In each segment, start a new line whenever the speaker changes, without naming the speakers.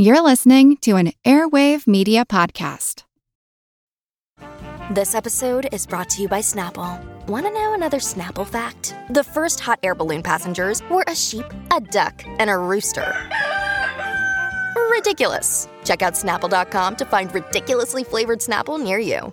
You're listening to an Airwave Media Podcast.
This episode is brought to you by Snapple. Want to know another Snapple fact? The first hot air balloon passengers were a sheep, a duck, and a rooster. Ridiculous. Check out snapple.com to find ridiculously flavored Snapple near you.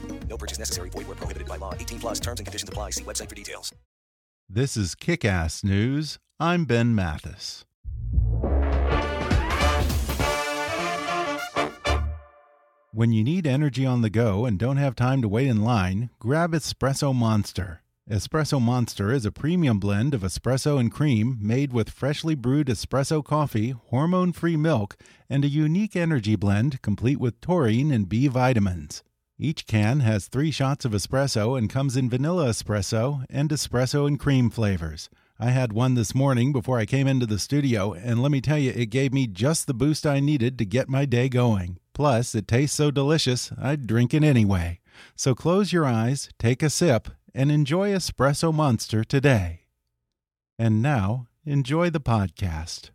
No purchase necessary. Void where prohibited by law. 18 plus terms and conditions apply. See website for details.
This is Kick Ass News. I'm Ben Mathis. When you need energy on the go and don't have time to wait in line, grab Espresso Monster. Espresso Monster is a premium blend of espresso and cream made with freshly brewed espresso coffee, hormone free milk, and a unique energy blend complete with taurine and B vitamins. Each can has three shots of espresso and comes in vanilla espresso and espresso and cream flavors. I had one this morning before I came into the studio, and let me tell you, it gave me just the boost I needed to get my day going. Plus, it tastes so delicious, I'd drink it anyway. So close your eyes, take a sip, and enjoy Espresso Monster today. And now, enjoy the podcast.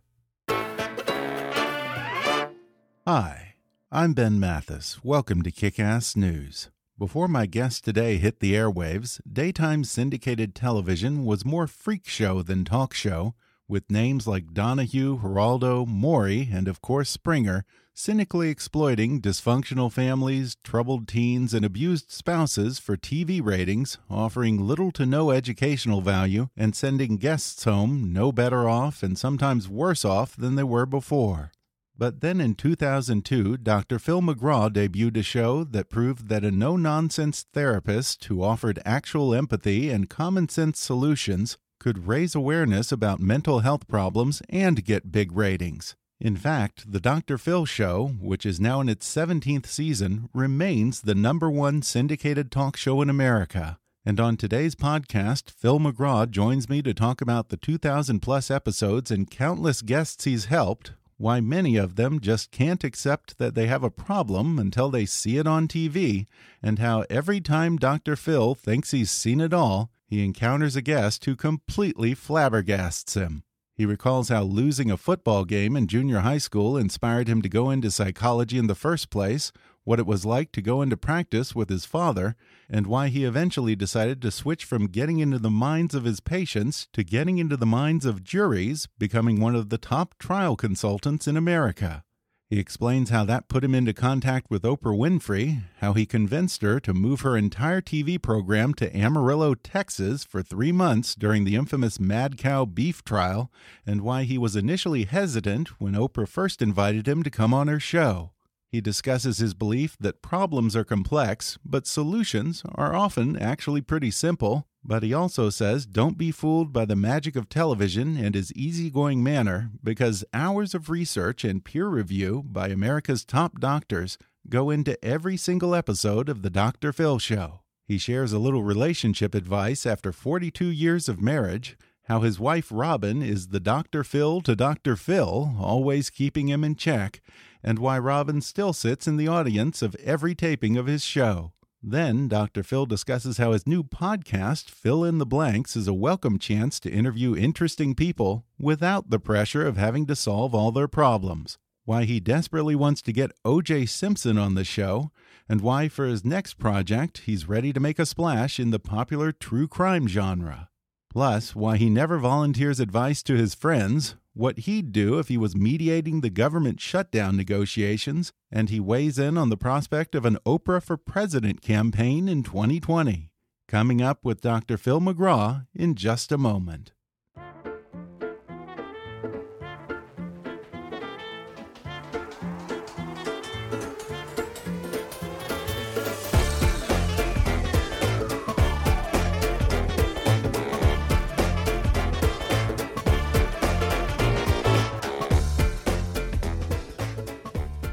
Hi, I'm Ben Mathis. Welcome to Kick Ass News. Before my guest today hit the airwaves, daytime syndicated television was more freak show than talk show, with names like Donahue, Geraldo, Maury, and of course Springer cynically exploiting dysfunctional families, troubled teens, and abused spouses for TV ratings, offering little to no educational value, and sending guests home no better off and sometimes worse off than they were before. But then in 2002, Dr. Phil McGraw debuted a show that proved that a no nonsense therapist who offered actual empathy and common sense solutions could raise awareness about mental health problems and get big ratings. In fact, The Dr. Phil Show, which is now in its 17th season, remains the number one syndicated talk show in America. And on today's podcast, Phil McGraw joins me to talk about the 2,000 plus episodes and countless guests he's helped, why many of them just can't accept that they have a problem until they see it on TV, and how every time Dr. Phil thinks he's seen it all, he encounters a guest who completely flabbergasts him. He recalls how losing a football game in junior high school inspired him to go into psychology in the first place, what it was like to go into practice with his father, and why he eventually decided to switch from getting into the minds of his patients to getting into the minds of juries, becoming one of the top trial consultants in America. He explains how that put him into contact with Oprah Winfrey, how he convinced her to move her entire TV program to Amarillo, Texas for three months during the infamous Mad Cow beef trial, and why he was initially hesitant when Oprah first invited him to come on her show. He discusses his belief that problems are complex, but solutions are often actually pretty simple, but he also says don't be fooled by the magic of television and his easygoing manner because hours of research and peer review by America's top doctors go into every single episode of The Dr. Phil Show. He shares a little relationship advice after 42 years of marriage, how his wife Robin is the Dr. Phil to Dr. Phil, always keeping him in check, and why Robin still sits in the audience of every taping of his show. Then Dr. Phil discusses how his new podcast, Phil in the Blanks, is a welcome chance to interview interesting people without the pressure of having to solve all their problems. Why he desperately wants to get OJ Simpson on the show, and why for his next project he's ready to make a splash in the popular true crime genre. Plus, why he never volunteers advice to his friends, what he'd do if he was mediating the government shutdown negotiations, and he weighs in on the prospect of an Oprah for President campaign in 2020. Coming up with Dr. Phil McGraw in just a moment.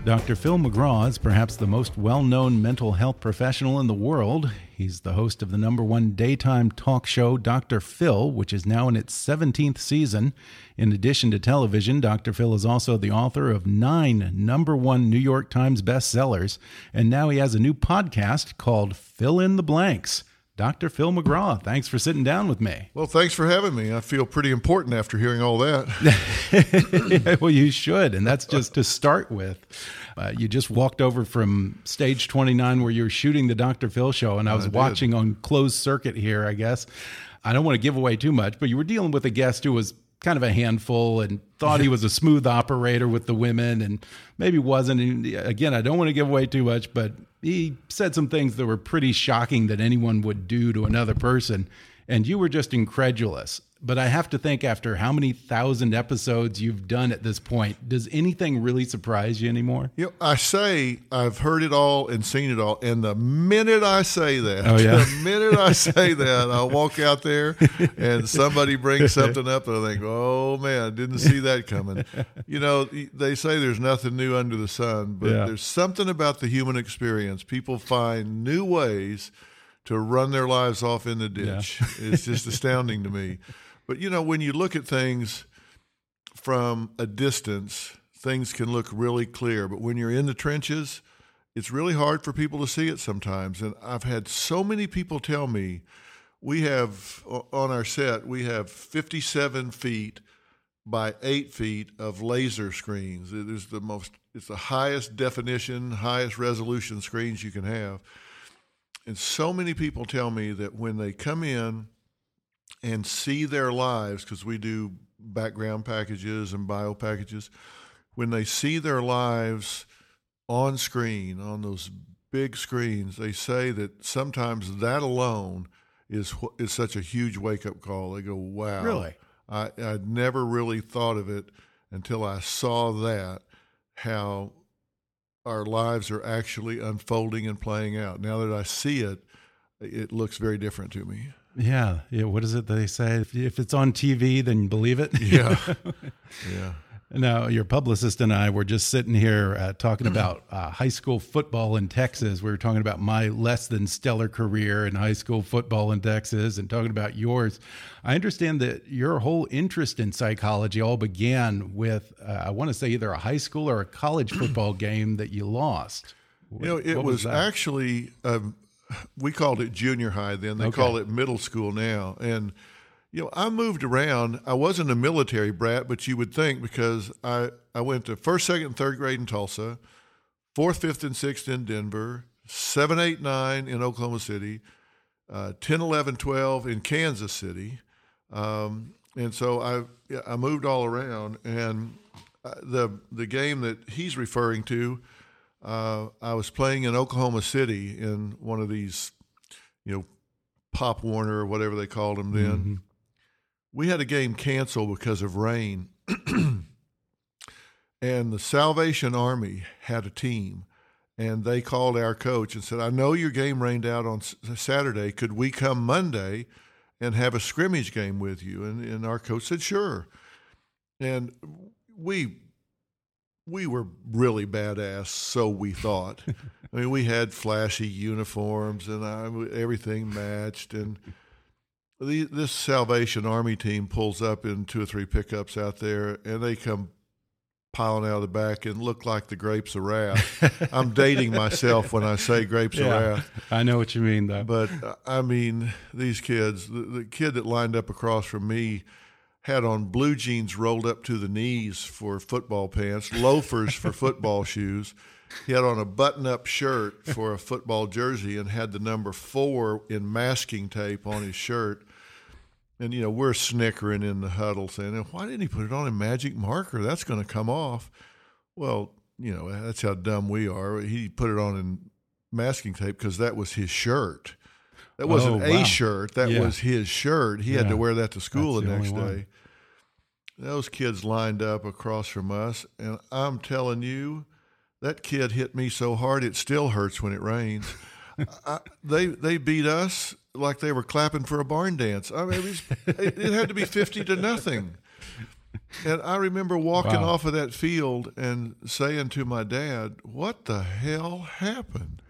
Dr. Phil McGraw is perhaps the most well known mental health professional in the world. He's the host of the number one daytime talk show, Dr. Phil, which is now in its 17th season. In addition to television, Dr. Phil is also the author of nine number one New York Times bestsellers. And now he has a new podcast called Phil in the Blanks. Dr. Phil McGraw, thanks for sitting down with me.
Well, thanks for having me. I feel pretty important after hearing all that.
well, you should, and that's just to start with. Uh, you just walked over from stage 29 where you were shooting the Dr. Phil show, and I was I watching on closed circuit here, I guess. I don't want to give away too much, but you were dealing with a guest who was kind of a handful and thought he was a smooth operator with the women and maybe wasn't. And again, I don't want to give away too much, but he said some things that were pretty shocking that anyone would do to another person. And you were just incredulous. But I have to think after how many thousand episodes you've done at this point, does anything really surprise you anymore?
You know, I say I've heard it all and seen it all. And the minute I say that,
oh, yeah?
the minute I say that, I walk out there and somebody brings something up and I think, oh man, I didn't see that coming. You know, they say there's nothing new under the sun, but yeah. there's something about the human experience. People find new ways to run their lives off in the ditch. Yeah. it's just astounding to me. But you know, when you look at things from a distance, things can look really clear. But when you're in the trenches, it's really hard for people to see it sometimes. And I've had so many people tell me we have on our set, we have 57 feet by eight feet of laser screens. It is the most, it's the highest definition, highest resolution screens you can have. And so many people tell me that when they come in and see their lives, because we do background packages and bio packages, when they see their lives on screen, on those big screens, they say that sometimes that alone is is such a huge wake up call. They go, "Wow,
really?
I I'd never really thought of it until I saw that how our lives are actually unfolding and playing out. Now that I see it, it looks very different to me."
Yeah, yeah. What is it they say? If, if it's on TV, then believe it.
Yeah, yeah.
Now, your publicist and I were just sitting here uh, talking about uh, high school football in Texas. We were talking about my less than stellar career in high school football in Texas and talking about yours. I understand that your whole interest in psychology all began with, uh, I want to say, either a high school or a college football game that you lost.
You know, it was, was actually um, we called it junior high then. They okay. call it middle school now. And you know, I moved around. I wasn't a military brat, but you would think because I I went to first, second, and third grade in Tulsa, fourth, fifth, and sixth in Denver, seven, eight, nine in Oklahoma City, uh, 10, 11, 12 in Kansas City. Um, and so I I moved all around, and uh, the the game that he's referring to uh, I was playing in Oklahoma City in one of these, you know, Pop Warner or whatever they called them then. Mm-hmm. We had a game canceled because of rain. and the Salvation Army had a team. And they called our coach and said, I know your game rained out on Saturday. Could we come Monday and have a scrimmage game with you? And, and our coach said, Sure. And we we were really badass, so we thought. I mean, we had flashy uniforms and uh, I, everything matched. And the, this Salvation Army team pulls up in two or three pickups out there, and they come piling out of the back and look like the grapes of wrath. I'm dating myself when I say grapes yeah, of wrath.
I know what you mean, though.
But uh, I mean, these kids, the, the kid that lined up across from me had on blue jeans rolled up to the knees for football pants, loafers for football shoes. He had on a button up shirt for a football jersey and had the number four in masking tape on his shirt. And, you know, we're snickering in the huddle saying, why didn't he put it on in magic marker? That's going to come off. Well, you know, that's how dumb we are. He put it on in masking tape because that was his shirt. That wasn't oh, wow. a shirt. That yeah. was his shirt. He yeah. had to wear that to school That's the, the next day. Those kids lined up across from us, and I'm telling you, that kid hit me so hard it still hurts when it rains. I, they they beat us like they were clapping for a barn dance. I mean, it, was, it, it had to be fifty to nothing. and I remember walking
Wow.
off of that field and saying to my dad, "What the hell happened?"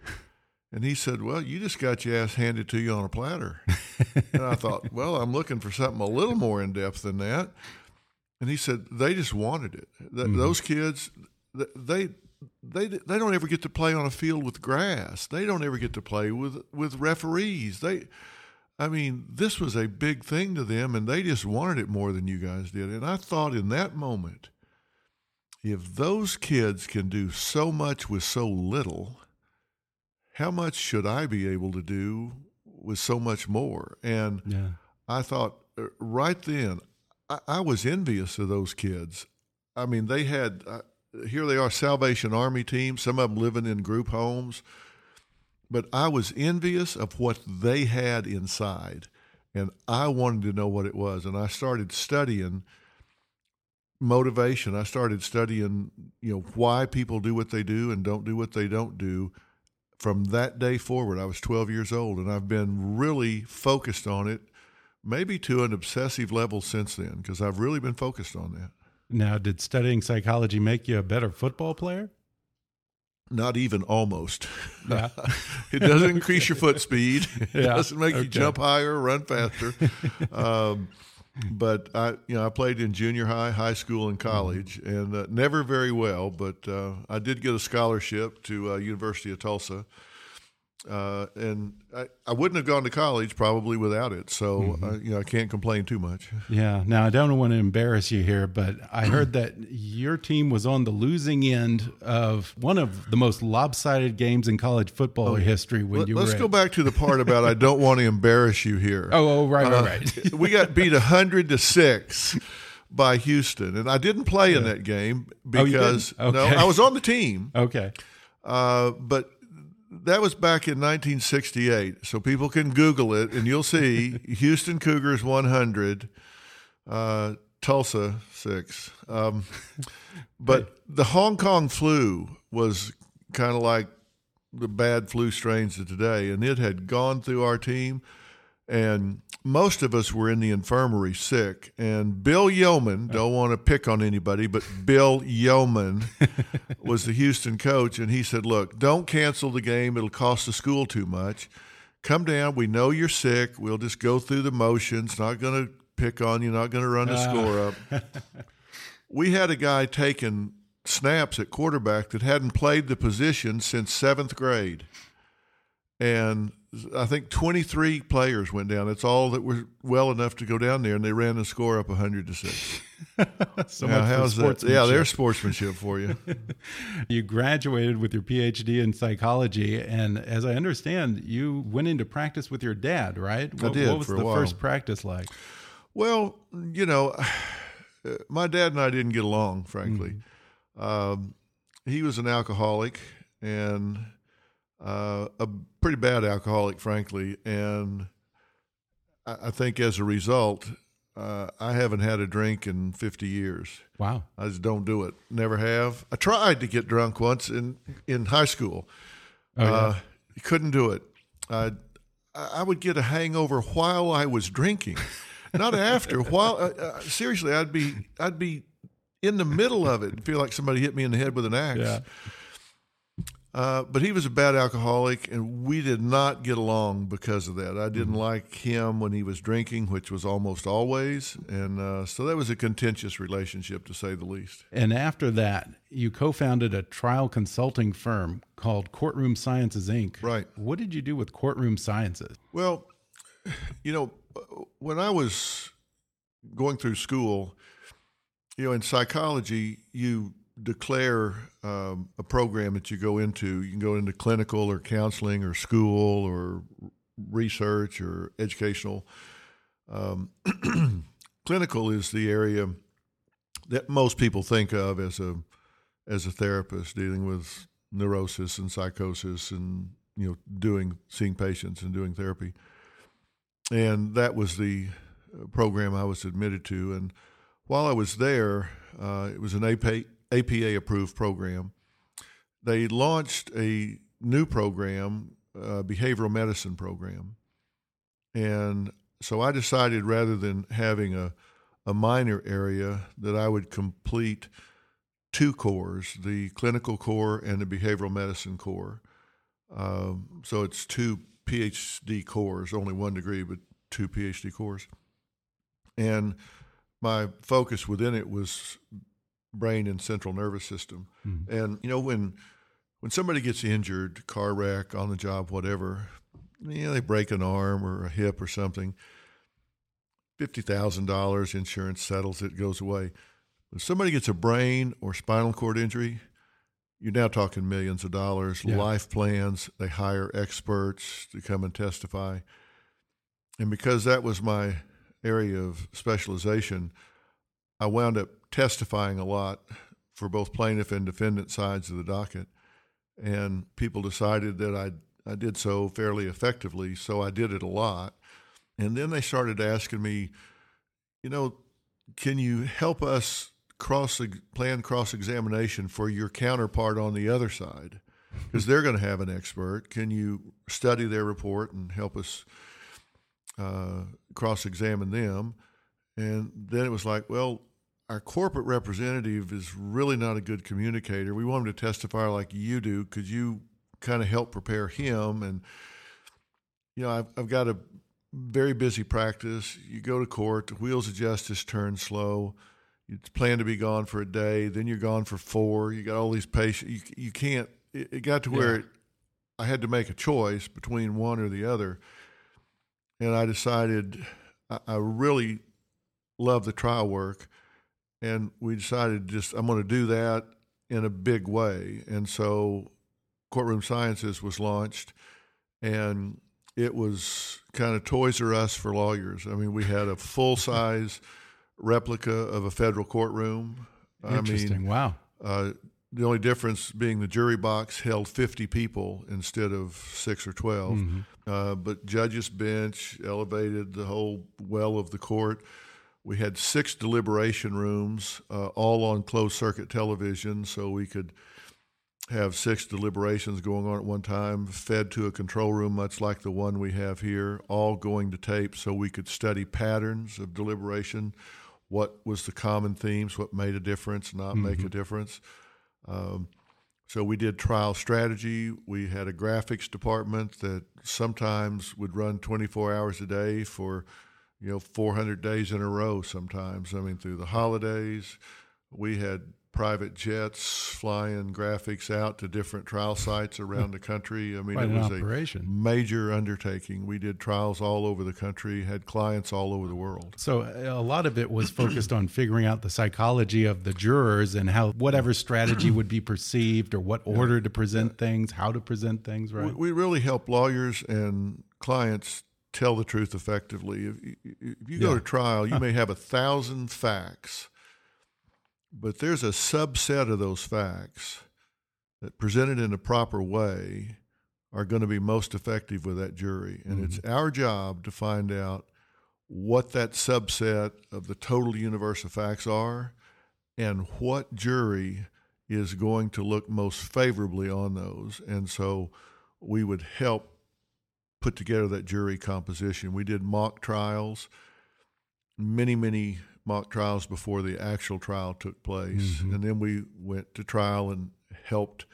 And he said, "Well, you just got your ass handed to you on a platter." and I thought, "Well, I'm looking for something a little more in depth than that." And he said, "They just wanted it. Th- Those kids, they." They, they don't ever get to play on a field with grass. They don't ever get to play with with referees. They, I mean, this was a big thing to them, and they just wanted it more than you guys did. And I thought in that moment, if those kids can do so much with so little, how much should I be able to do with so much more? And
Yeah.
I thought uh, right then, I, I was envious of those kids. I mean, they had, uh, here they are, Salvation Army team, some of them living in group homes. But I was envious of what they had inside. And I wanted to know what it was. And I started studying motivation. I started studying, you know, why people do what they do and don't do what they don't do. From that day forward, I was 12 years old, and I've been really focused on it, maybe to an obsessive level since then, because I've really been focused on that.
Now, did studying psychology make you a better football player?
Not even almost.
Yeah.
it doesn't increase your foot speed. It
Yeah,
doesn't make you jump higher run faster. um, but I, you know, I played in junior high, high school, and college,
Mm-hmm.
and uh, never very well. But uh, I did get a scholarship to uh, University of Tulsa, uh, and I, I wouldn't have gone to college probably without it. So
Mm-hmm.
uh, you know, I can't complain too much.
Yeah. Now, I don't want to embarrass you here, but I heard that your team was on the losing end of one of the most lopsided games in college football history when you let's
go back to the part about I don't want to embarrass you here.
Oh, oh, right, right,
Uh,
right.
we got beat hundred to six by Houston, and I didn't play in that game
Oh,
because
didn't?
no, I was on the team,
okay.
uh, but that was back in 1968. So people can Google it, and you'll see Houston Cougars 100, uh, Tulsa six. Um, but the Hong Kong flu was kind of like the bad flu strains of today, and it had gone through our team, and most of us were in the infirmary sick. And Bill Yeoman, don't want to pick on anybody, but Bill Yeoman was the Houston coach, and he said, "Look, don't cancel the game; it'll cost the school too much. Come down. We know you're sick. We'll just go through the motions. Not going to pick on you. Not going to run the ah. score up." we had a guy taking snaps at quarterback that hadn't played the position since seventh grade. And I think 23 players went down. That's all that were well enough to go down there, and they ran the score up 100 to 6.
So
Now, how's that? Yeah, there's sportsmanship for you.
You graduated with your PhD in psychology, and as I understand, you went into practice with your dad, right?
I
What,
did
What was the first practice like?
Well, you know, my dad and I didn't get along, frankly. Um, he was an alcoholic and uh, a pretty bad alcoholic, frankly. And I, I think as a result, uh, I haven't had a drink in 50 years.
Wow.
I just don't do it. Never have. I tried to get drunk once in, in high school.
Oh, yeah.
Uh, couldn't do it. I I would get a hangover while I was drinking, not after. While uh, uh, seriously, I'd be I'd be in the middle of it and feel like somebody hit me in the head with an axe.
Yeah.
Uh, but he was a bad alcoholic, and we did not get along because of that. I
Mm-hmm.
didn't like him when he was drinking, which was almost always, and uh, so that was a contentious relationship, to say the least.
And after that, you co founded a trial consulting firm called Courtroom Sciences, Inc.
Right.
What did you do with Courtroom Sciences?
Well, you know, when I was going through school, you know, in psychology, you declare um, a program that you go into. You can go into clinical or counseling or school or research or educational. Um, clinical is the area that most people think of as a as a therapist dealing with neurosis and psychosis and you know doing seeing patients and doing therapy and that was the uh, program I was admitted to. And while I was there, uh, it was an APA, APA approved program. They launched a new program, uh, behavioral medicine program, and so I decided rather than having a a minor area that I would complete two cores the clinical core and the behavioral medicine core. Um, so it's two PhD cores, only one degree, but two PhD cores. And my focus within it was brain and central nervous system. Mm-hmm. And you know when when somebody gets injured, car wreck, on the job, whatever, you know, they break an arm or a hip or something, fifty thousand dollars insurance settles it, goes away. If somebody gets a brain or spinal cord injury, you're now talking millions of dollars, yeah. life plans. They hire experts to come and testify. And because that was my area of specialization, I wound up testifying a lot for both plaintiff and defendant sides of the docket. And people decided that I, I did so fairly effectively, so I did it a lot. And then they started asking me, you know, can you help us cross plan cross examination for your counterpart on the other side? Because they're going to have an expert. Can you study their report and help us uh, cross examine them? And then it was like, well, our corporate representative is really not a good communicator. We want him to testify like you do. Could you kind of help prepare him? And you know, I've, I've got a very busy practice. You go to court, the wheels of justice turn slow. You plan to be gone for a day, then you're gone for four. You got all these patients. You you can't. It, it got to where yeah. it, I had to make a choice between one or the other, and I decided I, I really love the trial work, and we decided just I'm going to do that in a big way, and so Courtroom Sciences was launched, and it was kind of Toys R Us for lawyers. I mean, we had a full size replica of a federal courtroom.
Interesting. I mean, wow.
Uh, the only difference being the jury box held 50 people instead of six or 12. Mm-hmm. Uh, but judges' bench elevated the whole well of the court. We had six deliberation rooms, uh, all on closed circuit television, so we could have six deliberations going on at one time, fed to a control room, much like the one we have here, all going to tape so we could study patterns of deliberation, what was the common themes, what made a difference, not mm-hmm. make a difference. Um, so we did trial strategy. We had a graphics department that sometimes would run 24 hours a day for, you know, 400 days in a row. Sometimes, I mean, through the holidays, we had private jets flying graphics out to different trial sites around the country. I mean,
Quite
it was
operation.
a major undertaking. We did trials all over the country, had clients all over the world.
So uh, a lot of it was focused on figuring out the psychology of the jurors and how whatever strategy would be perceived or what order to present things, how to present things, right?
We really help lawyers and clients tell the truth effectively. If, if you go yeah. to trial, you may have a thousand facts but there's a subset of those facts that presented in a proper way are going to be most effective with that jury. And mm-hmm. it's our job to find out what that subset of the total universe of facts are and what jury is going to look most favorably on those. And so we would help put together that jury composition. We did mock trials, many, many mock trials before the actual trial took place. Mm-hmm. And then we went to trial and helped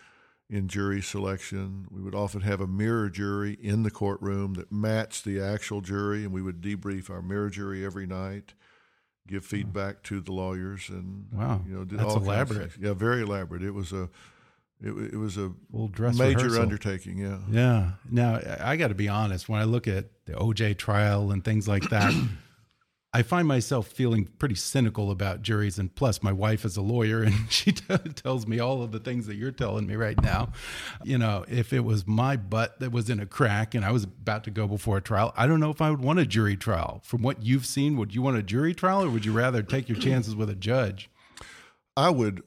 in jury selection. We would often have a mirror jury in the courtroom that matched the actual jury, and we would debrief our mirror jury every night, give feedback to the lawyers, and
wow, you know, did that's elaborate.
yeah, very elaborate. It was a it, it was a major
rehearsal.
undertaking. Yeah,
yeah. Now I got to be honest. When I look at the OJ trial and things like that. I find myself feeling pretty cynical about juries. And plus, my wife is a lawyer and she tells me all of the things that you're telling me right now. You know, if it was my butt that was in a crack and I was about to go before a trial, I don't know if I would want a jury trial. From what you've seen, would you want a jury trial or would you rather take your chances with a judge?
I would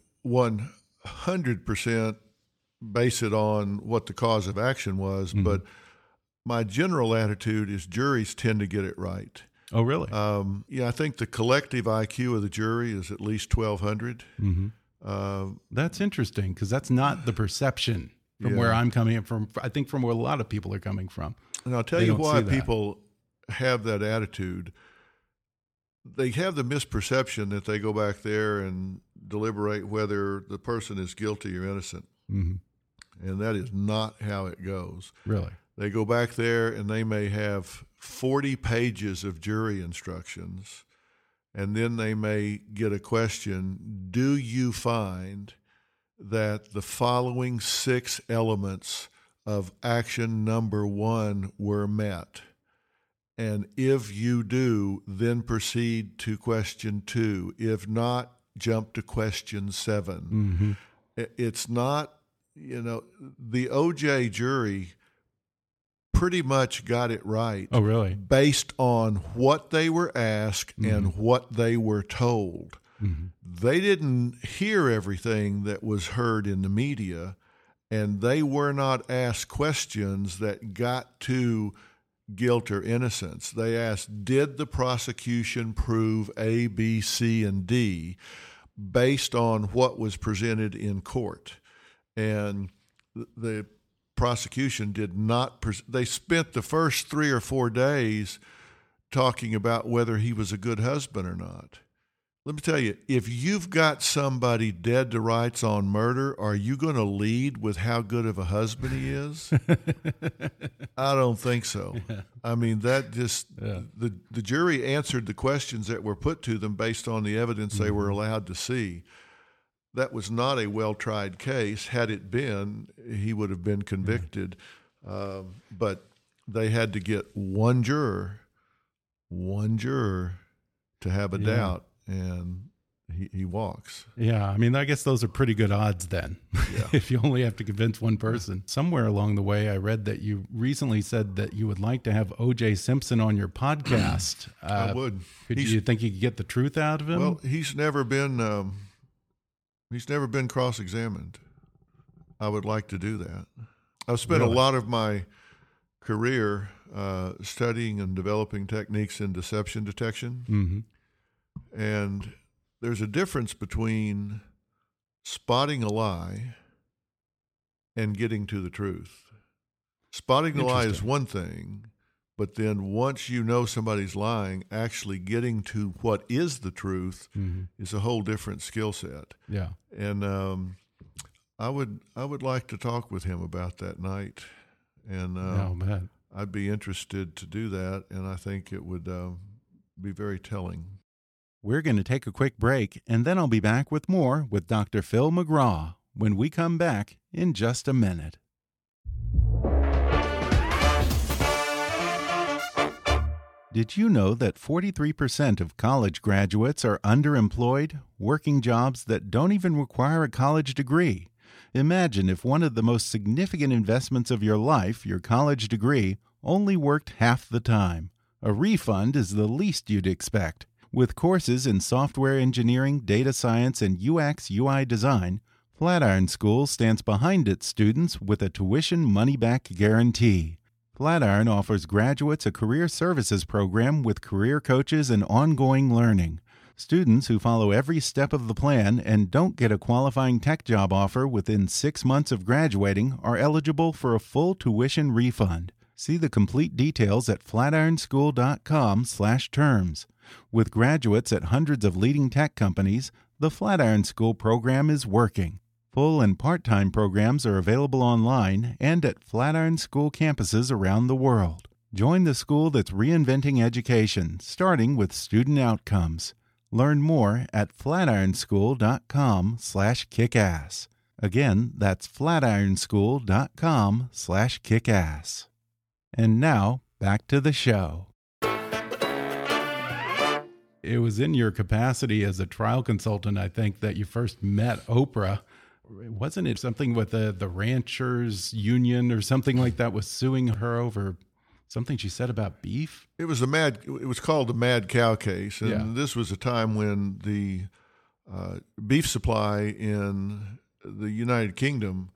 100% base it on what the cause of action was. Mm -hmm. But my general attitude is juries tend to get it right
Oh, really?
Um, yeah, I think the collective IQ of the jury is at least 1,200. Mm -hmm.
uh, that's interesting because that's not the perception from yeah. where I'm coming from. I think from where a lot of people are coming from.
And I'll tell they you why people have that attitude. they have the misperception that they go back there and deliberate whether the person is guilty or innocent. Mm-hmm. And that is not how it goes.
Really?
They go back there and they may have 40 pages of jury instructions, and then they may get a question Do you find that the following six elements of action number one were met? And if you do, then proceed to question two. If not, jump to question 7 mm-hmm. It's not, you know, the OJ jury pretty much got it right.
Oh, really?
Based on what they were asked mm-hmm. and what they were told. Mm-hmm. They didn't hear everything that was heard in the media, and they were not asked questions that got to guilt or innocence. They asked, did the prosecution prove A, B, C, and D based on what was presented in court? And the prosecution did not, pres- they spent the first three or four days talking about whether he was a good husband or not. Let me tell you, if you've got somebody dead to rights on murder, are you going to lead with how good of a husband he is? I don't think so. Yeah. I mean, that just yeah. the the jury answered the questions that were put to them based on the evidence mm-hmm. they were mm-hmm. allowed to see. That was not a well tried case. Had it been, he would have been convicted. Um, but they had to get one juror, one juror, to have a yeah. doubt and he, he walks.
Yeah, I mean, I guess those are pretty good odds then. Yeah. if you only have to convince one person. Somewhere along the way, I read that you recently said that you would like to have O.J. Simpson on your podcast.
Uh, I would.
Could he's, you think you could get the truth out of him?
Well, he's never been um, he's never been cross examined. I would like to do that. I've spent really? a lot of my career uh, studying and developing techniques in deception detection. Mm -hmm. And there's a difference between spotting a lie and getting to the truth. Spotting the lie is one thing, but then once you know somebody's lying, actually getting to what is the truth mm-hmm. is a whole different skill set.
Yeah.
And um, I would I would like to talk with him about that night, and
oh.
I'd be interested to do that, and I think it would uh, be very telling.
We're going to take a quick break, and then I'll be back with more with Dr. Phil McGraw when we come back in just a minute. Did you know that 43% of college graduates are underemployed, working jobs that don't even require a college degree? Imagine if one of the most significant investments of your life, your college degree, only worked half the time. A refund is the least you'd expect. With courses in software engineering, data science, and UX UI design, Flatiron School stands behind its students with a tuition money back guarantee. Flatiron offers graduates a career services program with career coaches and ongoing learning. Students who follow every step of the plan and don't get a qualifying tech job offer within six months of graduating are eligible for a full tuition refund. See the complete details at flatironschool.com/terms. With graduates at hundreds of leading tech companies, the Flatiron School program is working. Full and part time programs are available online and at Flatiron School campuses around the world. Join the school that's reinventing education, starting with student outcomes. Learn more at flatironschool.com/kickass. Again, that's flatironschool.com/kickass. And now, back to the show it was in your capacity as a trial consultant, I think, that you first met Oprah. Wasn't it something with the the ranchers union or something like that was suing her over something she said about beef?
It was a mad. It was called the mad cow case, and yeah. this was a time when the uh, beef supply in the United Kingdom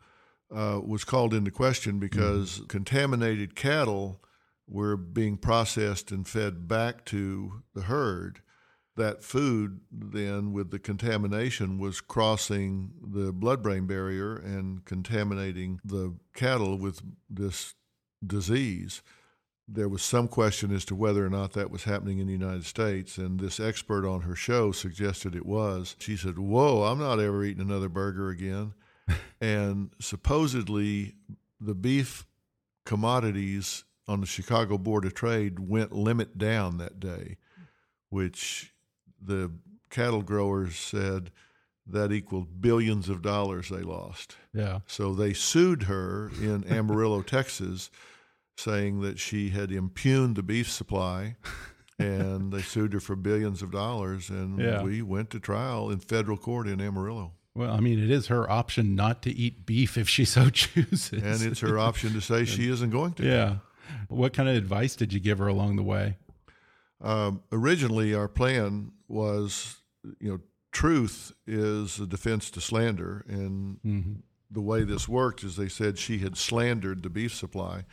uh, was called into question because mm. contaminated cattle were being processed and fed back to the herd that food then with the contamination was crossing the blood brain barrier and contaminating the cattle with this disease there was some question as to whether or not that was happening in the United States, and this expert on her show suggested it was. She said, Whoa, I'm not ever eating another burger again. and supposedly, the beef commodities on the Chicago Board of Trade went limit down that day, which the cattle growers said that equaled billions of dollars they lost.
Yeah.
So they sued her in Amarillo, Texas, saying that she had impugned the beef supply. and they sued her for billions of dollars, and
Yeah.
we went to trial in federal court in Amarillo.
Well, I mean, it is her option not to eat beef if she so chooses.
And it's her option to say she isn't going to.
yeah. What kind of advice did you give her along the way?
Um, originally, our plan was, you know, truth is a defense to slander, and
Mm-hmm.
the way this worked is they said she had slandered the beef supply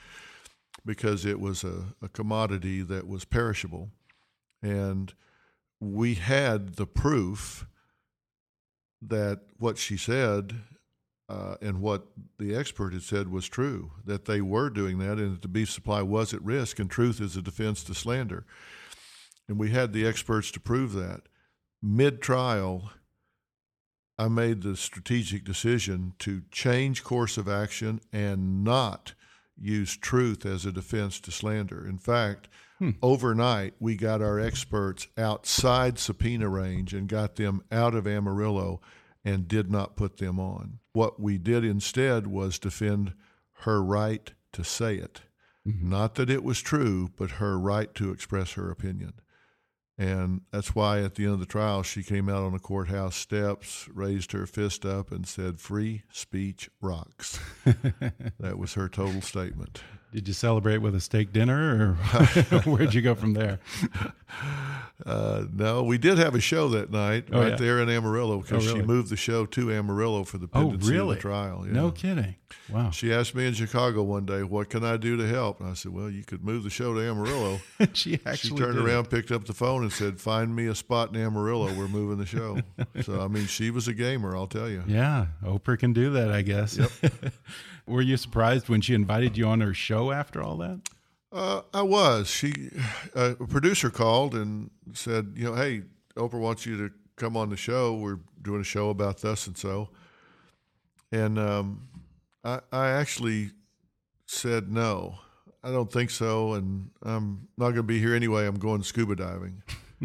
because it was a, a commodity that was perishable, and we had the proof that what she said uh, and what the expert had said was true that they were doing that and that the beef supply was at risk and truth is a defense to slander and we had the experts to prove that. Mid trial i made the strategic decision to change course of action and not use truth as a defense to slander. In fact hmm. overnight we got our experts outside subpoena range and got them out of amarillo and did not put them on. What we did instead was defend her right to say it. Mm-hmm. Not that it was true, but her right to express her opinion. And that's why at the end of the trial, she came out on the courthouse steps, raised her fist up, and said, Free speech rocks. that was her total statement.
Did you celebrate with a steak dinner, or where'd you go from there?
Uh, no, we did have a show that night
Oh,
right
yeah.
there in Amarillo because
Oh, really?
she moved the show to Amarillo for the
Oh, really?
of the trial.
No kidding. Wow.
She asked me in Chicago one day, What can I do to help? And I said, Well, you could move the show to Amarillo.
she actually
she turned
did
around, picked up the phone, and said, "Find me a spot in Amarillo. We're moving the show." so I mean, she was a gamer, I'll tell you.
Yeah, Oprah can do that, I guess. Were you surprised when she invited you on her show after all that?
Uh, I was. She, uh, a producer called and said, "You know, hey, Oprah wants you to come on the show. We're doing a show about this and so." And um, I, I actually said no. I don't think so, and I'm not going to be here anyway. I'm going scuba diving.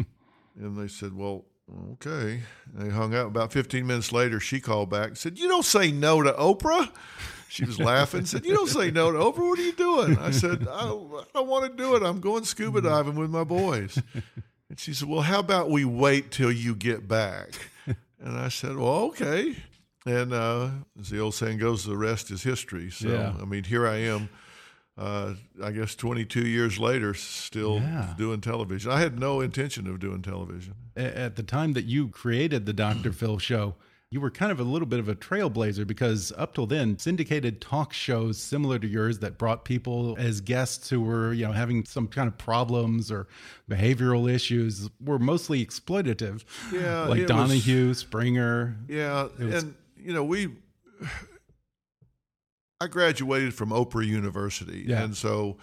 and they said, "Well, okay." And they hung out. About 15 minutes later, she called back and said, "You don't say no to Oprah." She was laughing. Said, "You don't say no to Oprah. What are you doing?" I said, "I don't, I don't want to do it. I'm going scuba diving with my boys." And she said, "Well, how about we wait till you get back?" And I said, "Well, okay." And uh, as the old saying goes, the rest is history. So,
Yeah.
I mean, here I am. Uh, I guess 22 years later, still
Yeah.
doing television. I had no intention of doing television.
At the time that you created the Dr. Phil show, you were kind of a little bit of a trailblazer because up till then, syndicated talk shows similar to yours that brought people as guests who were, you know, having some kind of problems or behavioral issues were mostly exploitative.
Yeah,
like
it was-
Donahue, Springer.
Yeah,
was-
and you know we. I graduated from Oprah University,
Yeah.
and so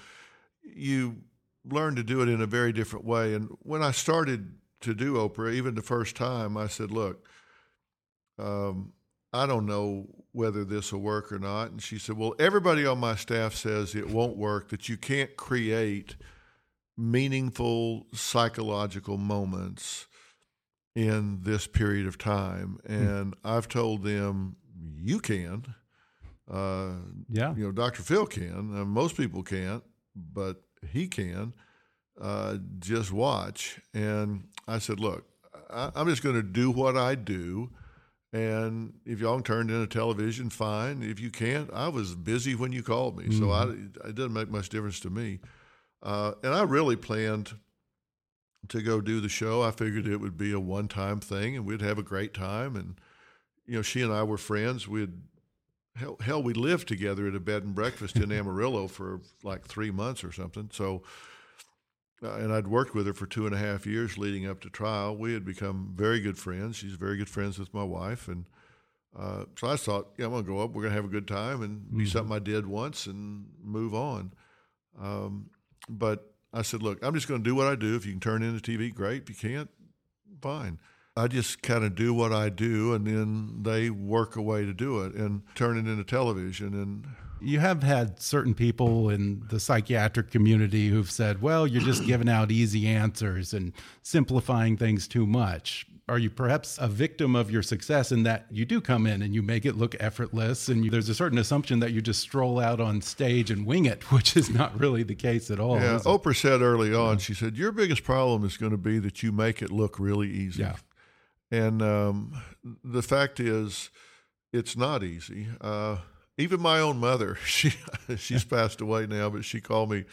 you learn to do it in a very different way. And when I started to do Oprah, even the first time, I said, "Look, um, I don't know whether this will work or not." And she said, "Well, everybody on my staff says it won't work. That you can't create meaningful psychological moments." in this period of time. And I've told them, you can. Uh,
Yeah.
you know, Dr. Phil can. Uh, most people can't, but he can. Uh, just watch. And I said, look, I, I'm just going to do what I do. And if y'all turned into television, fine. If you can't, I was busy when you called me. So I, it doesn't make much difference to me. Uh, and I really planned to go do the show. I figured it would be a one time thing and we'd have a great time. And, you know, she and I were friends. We'd, hell, hell, we lived together at a bed and breakfast in Amarillo for like three months or something. So, uh, and I'd worked with her for two and a half years leading up to trial. We had become very good friends. She's very good friends with my wife. And uh, so I thought, yeah, I'm going to go up. We're going to have a good time and be something I did once and move on. Um, but I said, look, I'm just going to do what I do. If you can turn into TV, great. If you can't, fine. I just kind of do what I do, and then they work a way to do it and turn it into television. And
you have had certain people in the psychiatric community who've said, well, you're just giving out easy answers and simplifying things too much. Are you perhaps a victim of your success in that you do come in and you make it look effortless and you, there's a certain assumption that you just stroll out on stage and wing it, which is not really the case at all.
Yeah, Oprah said early on, she said, Your biggest problem is going to be that you make it look really easy.
Yeah.
And um, the fact is, it's not easy. Uh, even my own mother, she she's passed away now, but she called me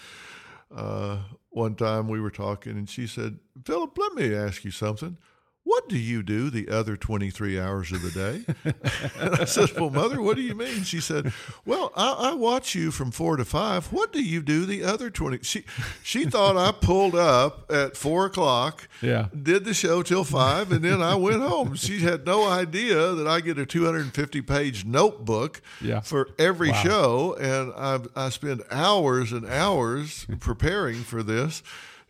uh, one time. We were talking, and she said, "Philip, let me ask you something what do you do the other 23 hours of the day? and I said, Well, mother, what do you mean? She said, Well, I, I, watch you from four to five. What do you do the other 20? She, she thought I pulled up at four o'clock,
yeah.
did the show till five, and then I went home. She had no idea that I get a 250 page notebook
yeah.
for every
wow.
show. And I, I spend hours and hours preparing for this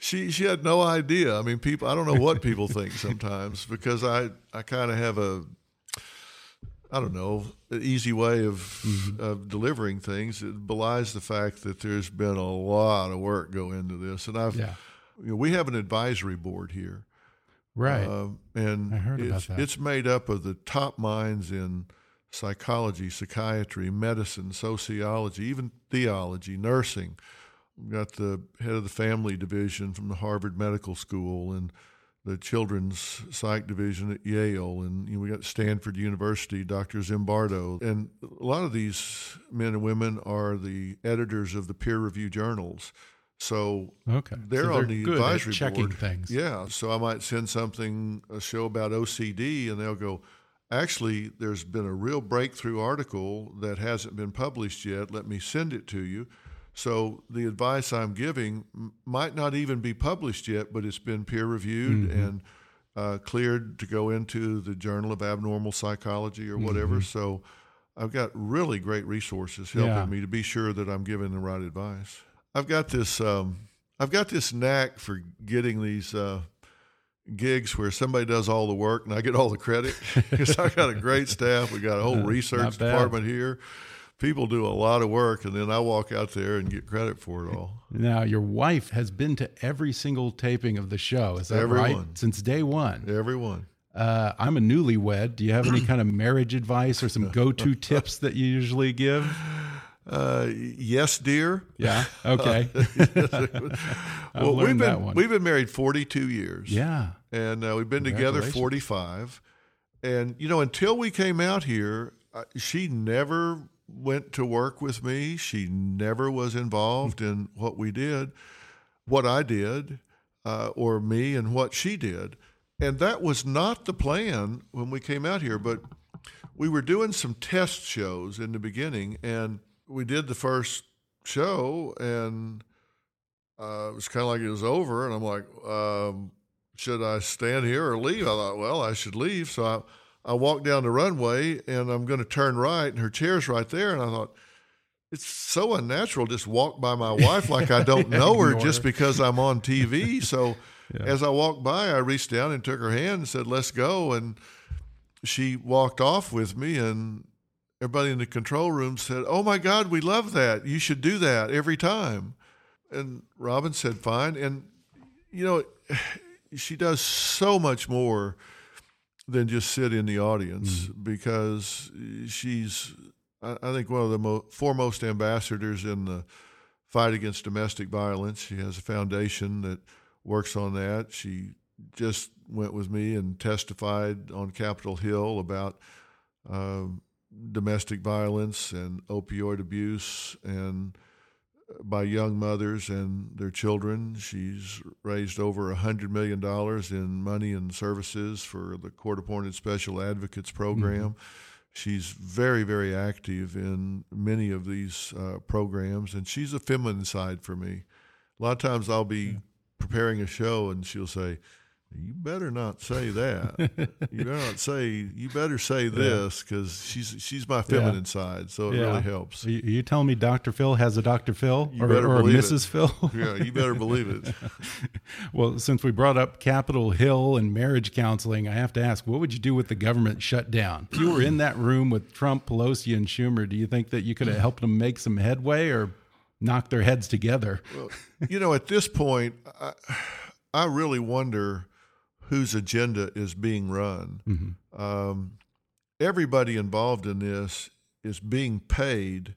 she she had no idea. I mean, people. I don't know what people think sometimes because I I kind of have a I don't know an easy way of mm-hmm. of delivering things. It belies the fact that there's been a lot of work go into this, and I've
yeah.
you know, we have an advisory board here,
right?
Uh, and
I heard
it's,
about that.
it's made up of the top minds in psychology, psychiatry, medicine, sociology, even theology, nursing We've got the head of the family division from the Harvard Medical School and the children's psych division at Yale, and you know, we got Stanford University, Dr. Zimbardo, and a lot of these men and women are the editors of the peer review journals. So
okay.
they're,
so they're
on the advisory
checking
board.
things.
Yeah. So I might send something, a show about OCD, and they'll go, actually, there's been a real breakthrough article that hasn't been published yet. Let me send it to you. So the advice I'm giving might not even be published yet, but it's been peer reviewed mm-hmm. and uh, cleared to go into the Journal of Abnormal Psychology or whatever. Mm-hmm. So I've got really great resources helping
yeah.
me to be sure that I'm giving the right advice. I've got this. Um, I've got this knack for getting these uh, gigs where somebody does all the work and I get all the credit because I got a great staff. We got a whole research department here people do a lot of work, and then I walk out there and get credit for it all.
Now, your wife has been to every single taping of the show. Is that
Everyone.
right? Since day one.
Everyone.
Uh, I'm a newlywed. Do you have any kind of marriage advice or some go-to tips that you usually give?
Uh, yes, dear.
Yeah. Okay.
well, we've been we've been married 42 years.
Yeah.
And uh, we've been together 45. And you know, until we came out here, uh, she never went to work with me. She never was involved in what we did, what I did, uh, or me and what she did. And that was not the plan when we came out here. But we were doing some test shows in the beginning, and we did the first show, and uh, it was kind of like it was over. And I'm like, um, should I stand here or leave? I thought, well, I should leave. So I I walked down the runway and I'm going to turn right, and her chair's right there. And I thought, it's so unnatural just walk by my wife like I don't know her just because I'm on TV. So yeah. as I walked by, I reached down and took her hand and said, let's go. And she walked off with me, and everybody in the control room said, Oh my God, we love that. You should do that every time. And Robin said, Fine. And, you know, she does so much more than just sit in the audience mm-hmm. because she's, I, I, think, one of the mo- foremost ambassadors in the fight against domestic violence. She has a foundation that works on that. She just went with me and testified on Capitol Hill about uh, domestic violence and opioid abuse and by young mothers and their children. She's raised over $100 million in money and services for the court appointed special advocates program. Mm-hmm. She's very, very active in many of these uh, programs, and she's a feminine side for me. A lot of times I'll be yeah. preparing a show, and she'll say, You better not say that. you better not say. You better say this because she's she's my feminine yeah. side, so it yeah. really helps.
Are you, are you, telling me Dr. Phil has a Dr. Phil
you
or, or Mrs.
It.
Phil?
yeah, you better believe it.
well, since we brought up Capitol Hill and marriage counseling, I have to ask, what would you do with the government shutdown? If you were in that room with Trump, Pelosi, and Schumer, do you think that you could have helped them make some headway or knock their heads together?
Well, you know, at this point, I, I really wonder whose agenda is being run. Mm-hmm. Um, everybody involved in this is being paid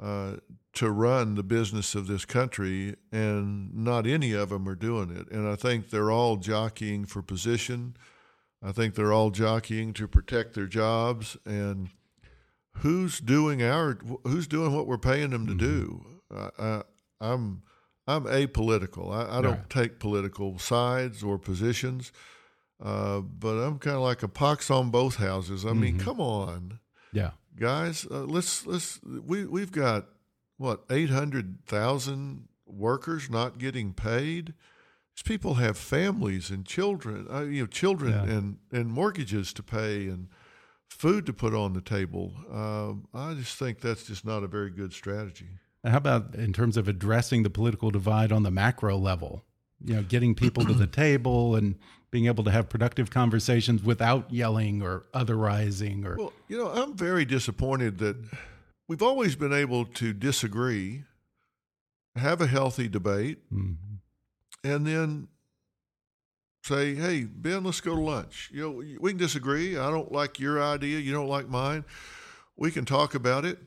uh, to run the business of this country, and not any of them are doing it. And I think they're all jockeying for position. I think they're all jockeying to protect their jobs. And who's doing our who's doing what we're paying them to mm-hmm. do? I, I'm I'm apolitical. I, I don't right. take political sides or positions, uh, but I'm kind of like a pox on both houses. I mm-hmm. mean, come on,
yeah,
guys, uh, let's let's we we've got what eight hundred thousand workers not getting paid. These people have families and children, uh, you know, children yeah. and and mortgages to pay and food to put on the table. Um, I just think that's just not a very good strategy.
How about in terms of addressing the political divide on the macro level? You know, getting people to the table and being able to have productive conversations without yelling or otherizing or
Well, you know, I'm very disappointed that we've always been able to disagree, have a healthy debate, mm -hmm. and then say, "Hey, Ben, let's go to lunch." You know, we can disagree. I don't like your idea, you don't like mine. We can talk about it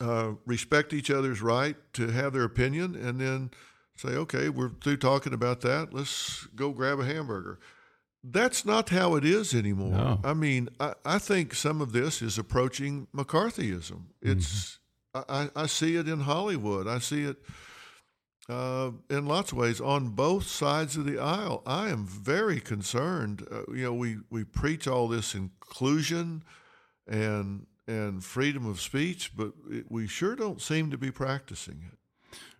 uh, respect each other's right to have their opinion, and then say, okay, we're through talking about that. Let's go grab a hamburger. That's not how it is anymore. No. I mean, I, I, think some of this is approaching McCarthyism. It's mm-hmm. I, I, see it in Hollywood. I see it uh, in lots of ways on both sides of the aisle. I am very concerned. Uh, you know, we we preach all this inclusion and and freedom of speech, but we sure don't seem to be practicing it.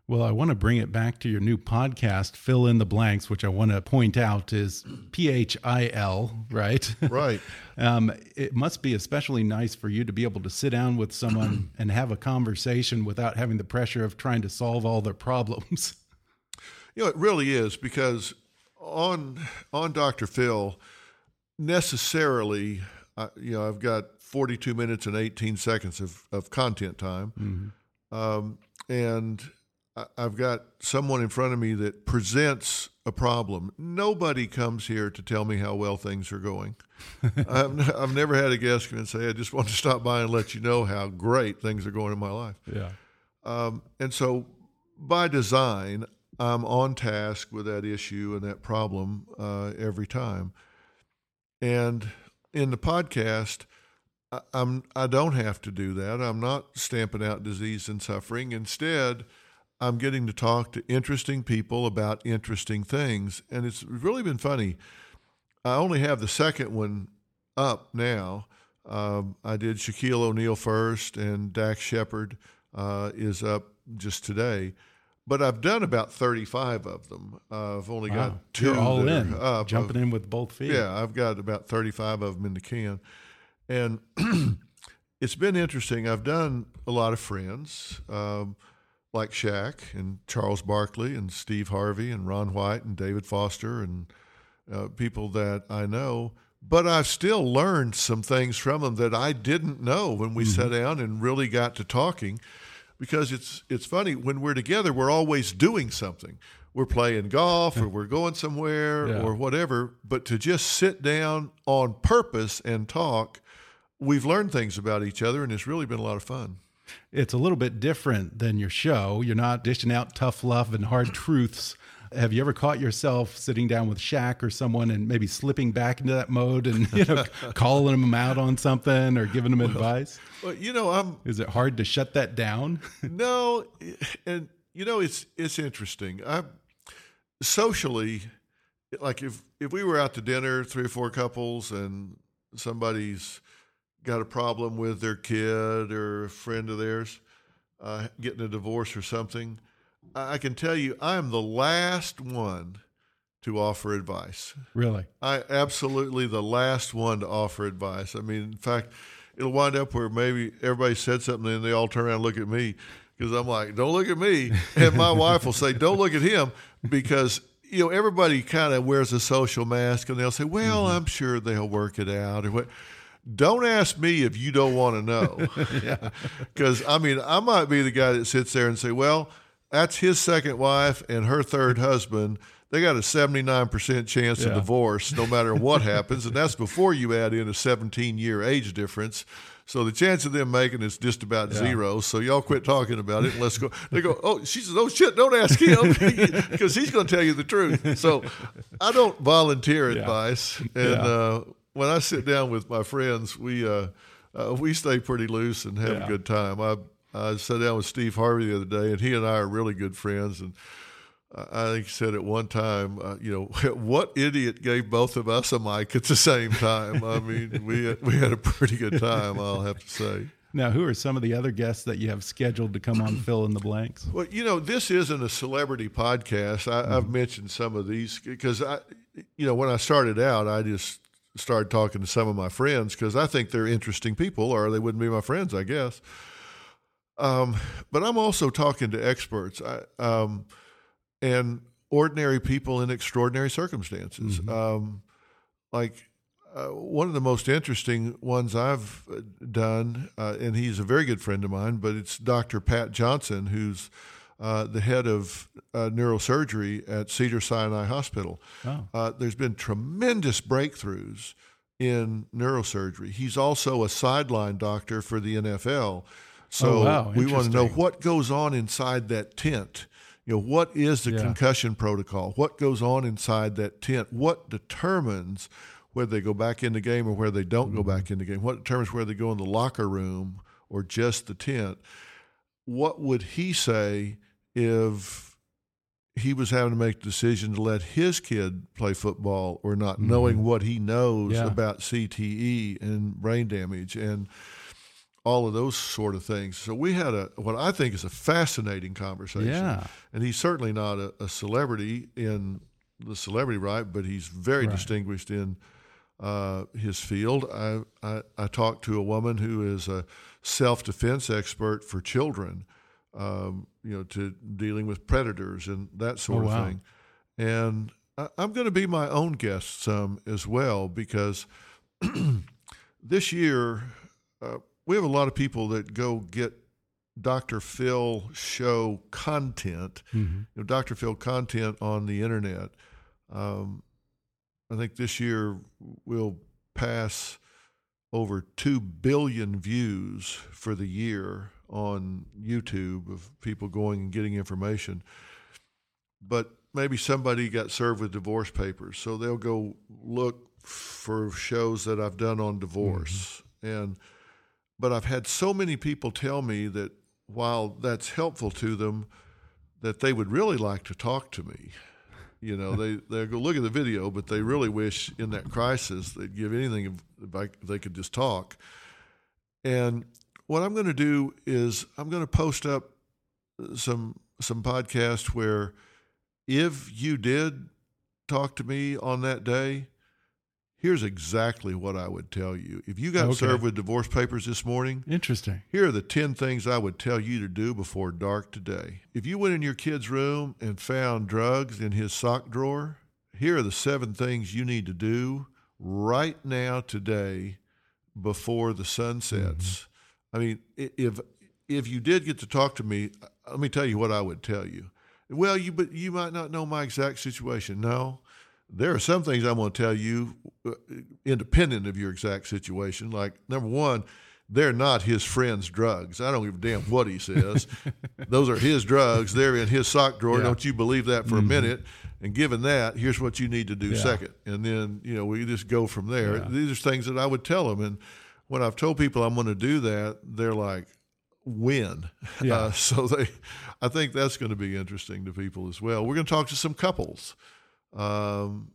Well, I want to bring it back to your new podcast, Phil in the Blanks, which I want to point out is P H I L, right?
Right.
um, it must be especially nice for you to be able to sit down with someone and have a conversation without having the pressure of trying to solve all their problems.
You know, it really is because on on Dr. Phil, necessarily, uh, you know, I've got 42 minutes and 18 seconds of, of content time. Mm-hmm. Um, and I've got someone in front of me that presents a problem. Nobody comes here to tell me how well things are going. I've, I've never had a guest come and say, I just want to stop by and let you know how great things are going in my life.
Yeah.
Um, and so by design, I'm on task with that issue and that problem uh, every time. And in the podcast, I, I'm I don't have to do that. I'm not stamping out disease and suffering. Instead, I'm getting to talk to interesting people about interesting things, and it's really been funny. I only have the second one up now. Um, I did Shaquille O'Neal first, and Dax Shepard uh, is up just today. But I've done about 35 of them. Uh, I've only wow. got 2
You're all in, jumping in with both feet.
Yeah, I've got about 35 of them in the can. And it's been interesting. I've done a lot of friends um, like Shaq and Charles Barkley and Steve Harvey and Ron White and David Foster and uh, people that I know. But I've still learned some things from them that I didn't know when we mm-hmm. sat down and really got to talking. Because it's it's funny when we're together, we're always doing something. We're playing golf or we're going somewhere yeah. or whatever. But to just sit down on purpose and talk we've learned things about each other, and it's really been a lot of fun.
It's a little bit different than your show. You're not dishing out tough love and hard truths. Have you ever caught yourself sitting down with Shaq or someone and maybe slipping back into that mode and you know calling them out on something or giving them well, advice?
Well, you know, I'm.
Is it hard to shut that down?
no, and you know, it's it's interesting. I socially, like if if we were out to dinner, three or four couples, and somebody's got a problem with their kid or a friend of theirs uh, getting a divorce or something, I can tell you I am the last one to offer advice.
Really?
I absolutely the last one to offer advice. I mean, in fact, it'll wind up where maybe everybody said something and they all turn around and look at me because I'm like, don't look at me. And my wife will say, don't look at him because, you know, everybody kind of wears a social mask and they'll say, well, mm-hmm. I'm sure they'll work it out or what. Don't ask me if you don't want to know. Because, yeah. I mean, I might be the guy that sits there and say, well, that's his second wife and her third husband they got a 79% chance yeah. of divorce no matter what happens. And that's before you add in a 17 year age difference. So the chance of them making is just about yeah. zero. So y'all quit talking about it and let's go. They go, oh, she says, oh shit, don't ask him because he's going to tell you the truth. So I don't volunteer advice. And uh, when I sit down with my friends, we uh, uh, we stay pretty loose and have a good time. I I sat down with Steve Harvey the other day, and he and I are really good friends. And I think he said at one time, uh, you know, what idiot gave both of us a mic at the same time? I mean, we we had a pretty good time, I'll have to say.
Now, who are some of the other guests that you have scheduled to come on Phil in the Blanks?
Well, you know, this isn't a celebrity podcast. I, have mm-hmm. mentioned some of these because I, you know, when I started out, I just started talking to some of my friends because I think they're interesting people, or they wouldn't be my friends, I guess. Um, but I'm also talking to experts. I, um, and ordinary people in extraordinary circumstances. Mm-hmm. Um, like uh, one of the most interesting ones I've uh, done, uh, and he's a very good friend of mine, but it's Dr. Pat Johnson, who's uh, the head of uh, neurosurgery at Cedar Sinai Hospital. Oh. Uh, there's been tremendous breakthroughs in neurosurgery. He's also a sideline doctor for the NFL. So
oh, wow.
we want to know what goes on inside that tent you know what is the yeah. concussion protocol what goes on inside that tent what determines whether they go back in the game or where they don't mm-hmm. go back in the game what determines whether they go in the locker room or just the tent what would he say if he was having to make a decision to let his kid play football or not mm-hmm. knowing what he knows yeah. about CTE and brain damage and all of those sort of things. So we had a what I think is a fascinating conversation.
Yeah.
And he's certainly not a, a celebrity in the celebrity right, but he's very right. distinguished in uh, his field. I, I, I talked to a woman who is a self defense expert for children, um, you know, to dealing with predators and that sort oh, of wow. thing. And I, I'm going to be my own guest some as well because this year. Uh, we have a lot of people that go get Dr. Phil show content, mm-hmm. you know, Dr. Phil content on the internet. Um, I think this year we'll pass over 2 billion views for the year on YouTube of people going and getting information. But maybe somebody got served with divorce papers, so they'll go look for shows that I've done on divorce. Mm-hmm. And but I've had so many people tell me that while that's helpful to them, that they would really like to talk to me. You know, they they go look at the video, but they really wish in that crisis they'd give anything if, I, if they could just talk. And what I'm going to do is I'm going to post up some some podcast where if you did talk to me on that day, Here's exactly what I would tell you. If you got okay. served with divorce papers this morning,
interesting.
Here are the 10 things I would tell you to do before dark today. If you went in your kid's room and found drugs in his sock drawer, here are the seven things you need to do right now today before the sun sets. Mm-hmm. I mean, if if you did get to talk to me, let me tell you what I would tell you. Well, you but you might not know my exact situation. No, there are some things I'm going to tell you uh, independent of your exact situation. Like, number one, they're not his friend's drugs. I don't give a damn what he says. Those are his drugs. They're in his sock drawer. Yeah. Don't you believe that for mm-hmm. a minute? And given that, here's what you need to do yeah. second. And then, you know, we just go from there. Yeah. These are things that I would tell him. And when I've told people I'm going to do that, they're like, when? Yeah. Uh, so they, I think that's going to be interesting to people as well. We're going to talk to some couples um,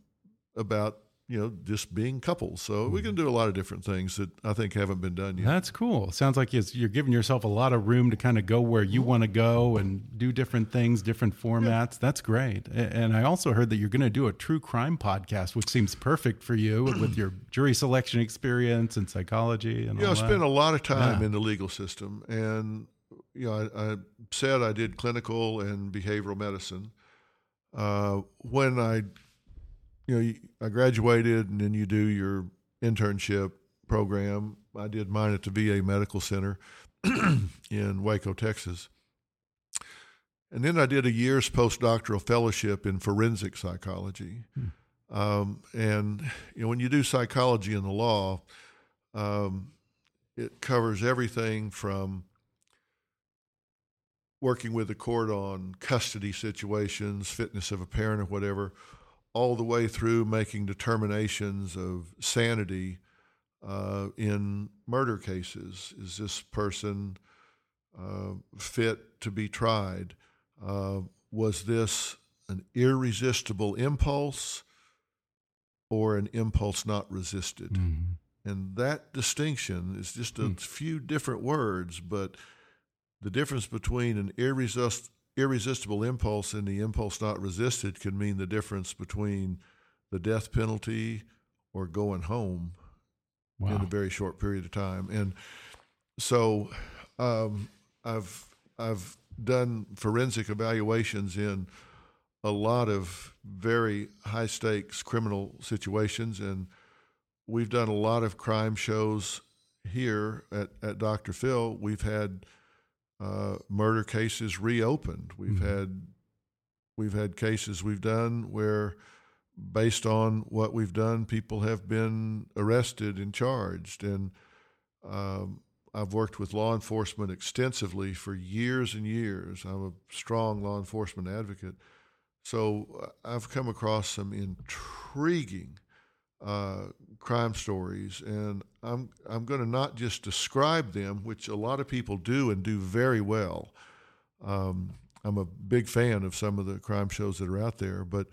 about you know, just being couples. So we can do a lot of different things that I think haven't been done yet.
That's cool. Sounds like you're giving yourself a lot of room to kind of go where you want to go and do different things, different formats. Yeah. That's great. And I also heard that you're going to do a true crime podcast, which seems perfect for you with your jury selection experience and psychology. And
yeah,
I
spent a lot of time yeah. in the legal system, and you know, I, I said I did clinical and behavioral medicine. Uh, when I you know, I graduated and then you do your internship program. I did mine at the VA Medical Center in Waco, Texas. And then I did a year's postdoctoral fellowship in forensic psychology. Hmm. Um, and you know, when you do psychology in the law, um, it covers everything from working with the court on custody situations, fitness of a parent, or whatever, all the way through making determinations of sanity uh, in murder cases. Is this person uh, fit to be tried? Uh, was this an irresistible impulse or an impulse not resisted? Mm-hmm. And that distinction is just a mm. few different words, but the difference between an irresistible irresistible impulse and the impulse not resisted can mean the difference between the death penalty or going home wow. in a very short period of time. And so um, I've I've done forensic evaluations in a lot of very high stakes criminal situations and we've done a lot of crime shows here at, at Dr. Phil. We've had uh, murder cases reopened. We've mm-hmm. had we've had cases we've done where, based on what we've done, people have been arrested and charged. And um, I've worked with law enforcement extensively for years and years. I'm a strong law enforcement advocate. So uh, I've come across some intriguing uh, crime stories, and I'm I'm going to not just describe them, which a lot of people do and do very well. Um, I'm a big fan of some of the crime shows that are out there, but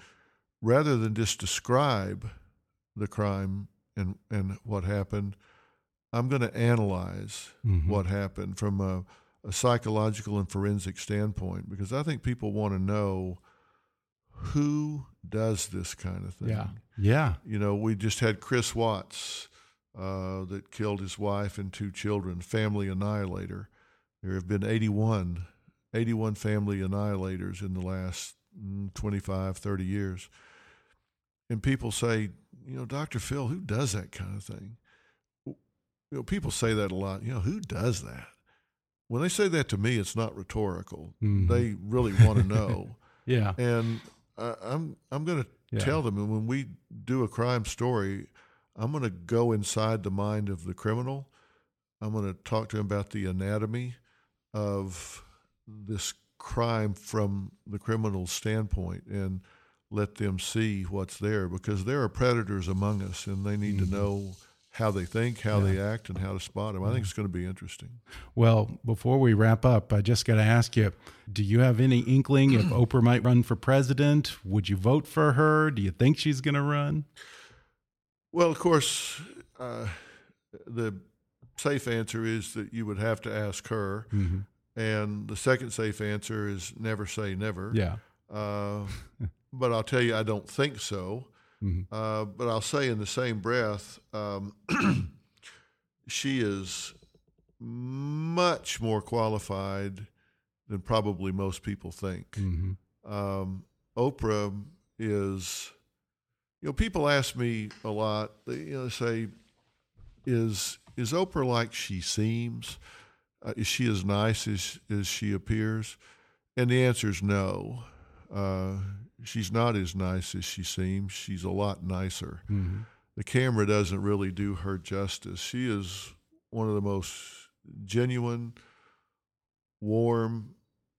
rather than just describe the crime and and what happened, I'm going to analyze mm-hmm. what happened from a, a psychological and forensic standpoint because I think people want to know who does this kind of thing.
Yeah. Yeah.
You know, we just had Chris Watts uh, that killed his wife and two children, family annihilator. There have been 81, 81 family annihilators in the last mm, 25, 30 years. And people say, you know, Dr. Phil, who does that kind of thing? You know, people say that a lot. You know, who does that? When they say that to me, it's not rhetorical. Mm-hmm. They really want to know.
yeah.
And I, I'm I'm going to yeah. tell them, and when we do a crime story, I'm going to go inside the mind of the criminal. I'm going to talk to him about the anatomy of this crime from the criminal's standpoint and let them see what's there because there are predators among us and they need mm-hmm. to know how they think, how yeah. they act, and how to spot them. I think it's going to be interesting.
Well, before we wrap up, I just got to ask you do you have any inkling if Oprah might run for president? Would you vote for her? Do you think she's going to run?
Well, of course, uh, the safe answer is that you would have to ask her. Mm-hmm. And the second safe answer is never say never.
Yeah.
Uh, but I'll tell you, I don't think so. Mm-hmm. Uh, but I'll say in the same breath, um, she is much more qualified than probably most people think. Mm-hmm. Um, Oprah is, you know, people ask me a lot. They, you know, say, "Is is Oprah like she seems? Uh, is she as nice as as she appears?" And the answer is no. Uh, she's not as nice as she seems. She's a lot nicer. Mm-hmm. The camera doesn't really do her justice. She is one of the most genuine, warm,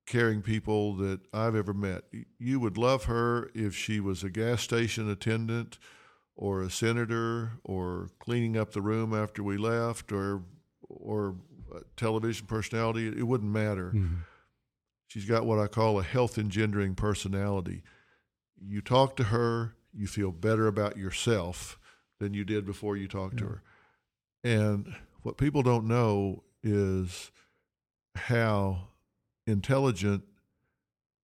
caring people that I've ever met. You would love her if she was a gas station attendant or a senator or cleaning up the room after we left or or television personality. It wouldn't matter. Mm-hmm. She's got what I call a health engendering personality you talk to her, you feel better about yourself, than you did before you talked yeah. to her. And what people don't know is how intelligent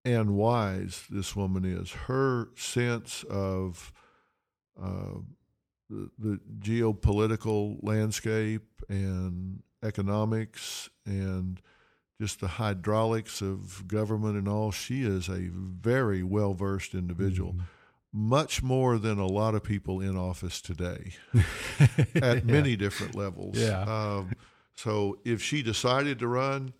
and wise this woman is. Her sense of uh, the, the geopolitical landscape and economics and just the hydraulics of government and all. She is a very well versed individual. Mm-hmm much more than a lot of people in office today at yeah. many different levels.
Yeah. Um,
so if she decided to run,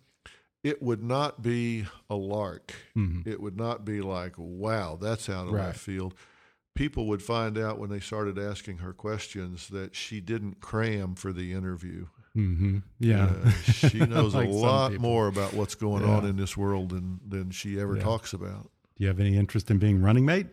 it would not be a lark. Mm-hmm. It would not be like, wow, that's out of right. left field. People would find out when they started asking her questions that she didn't cram for the interview.
Mm-hmm. Yeah. Uh,
she knows like a lot more about what's going yeah. on in this world than, than she ever yeah. talks about.
Do you have any interest in being running mate?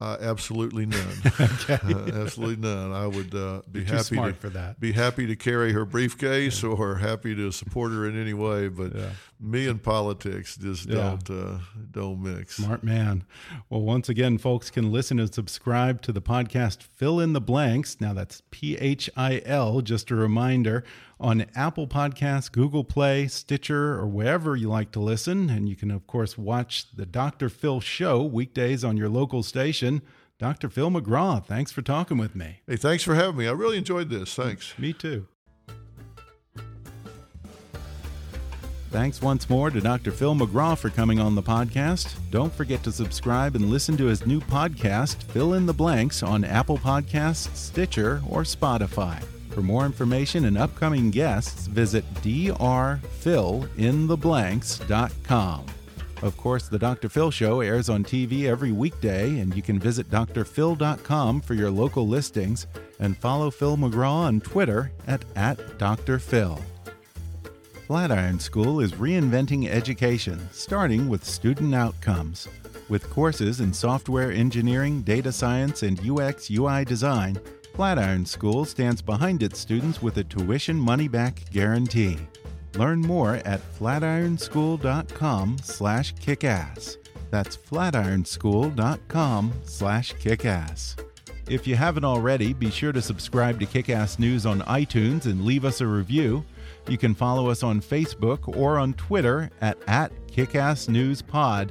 Uh, absolutely none. okay. uh, absolutely none. I would uh, be
You're
happy
to, for that.
Be happy to carry her briefcase yeah. or happy to support her in any way. But yeah. me and politics just yeah. don't uh, don't mix.
Smart man. Well, once again, folks can listen and subscribe to the podcast Phil in the Blanks. Now that's P H I L. Just a reminder on Apple Podcasts, Google Play, Stitcher, or wherever you like to listen. And you can, of course, watch the Dr. Phil Show weekdays on your local station. Dr. Phil McGraw, thanks for talking with me.
Hey, thanks for having me. I really enjoyed this. Thanks.
Me too. Thanks once more to Dr. Phil McGraw for coming on the podcast. Don't forget to subscribe and listen to his new podcast, Phil in the Blanks, on Apple Podcasts, Stitcher, or Spotify. For more information and upcoming guests, visit drphilintheblanks.com. Of course, The Dr. Phil Show airs on TV every weekday, and you can visit drphil.com for your local listings and follow Phil McGraw on Twitter at, at drphil. Flatiron School is reinventing education, starting with student outcomes. With courses in software engineering, data science, and UX UI design, Flatiron School stands behind its students with a tuition money-back guarantee. Learn more at flatironschool.com/kickass. That's flatironschool.com/kickass. If you haven't already, be sure to subscribe to Kickass News on iTunes and leave us a review. You can follow us on Facebook or on Twitter at, at KickassNewsPod.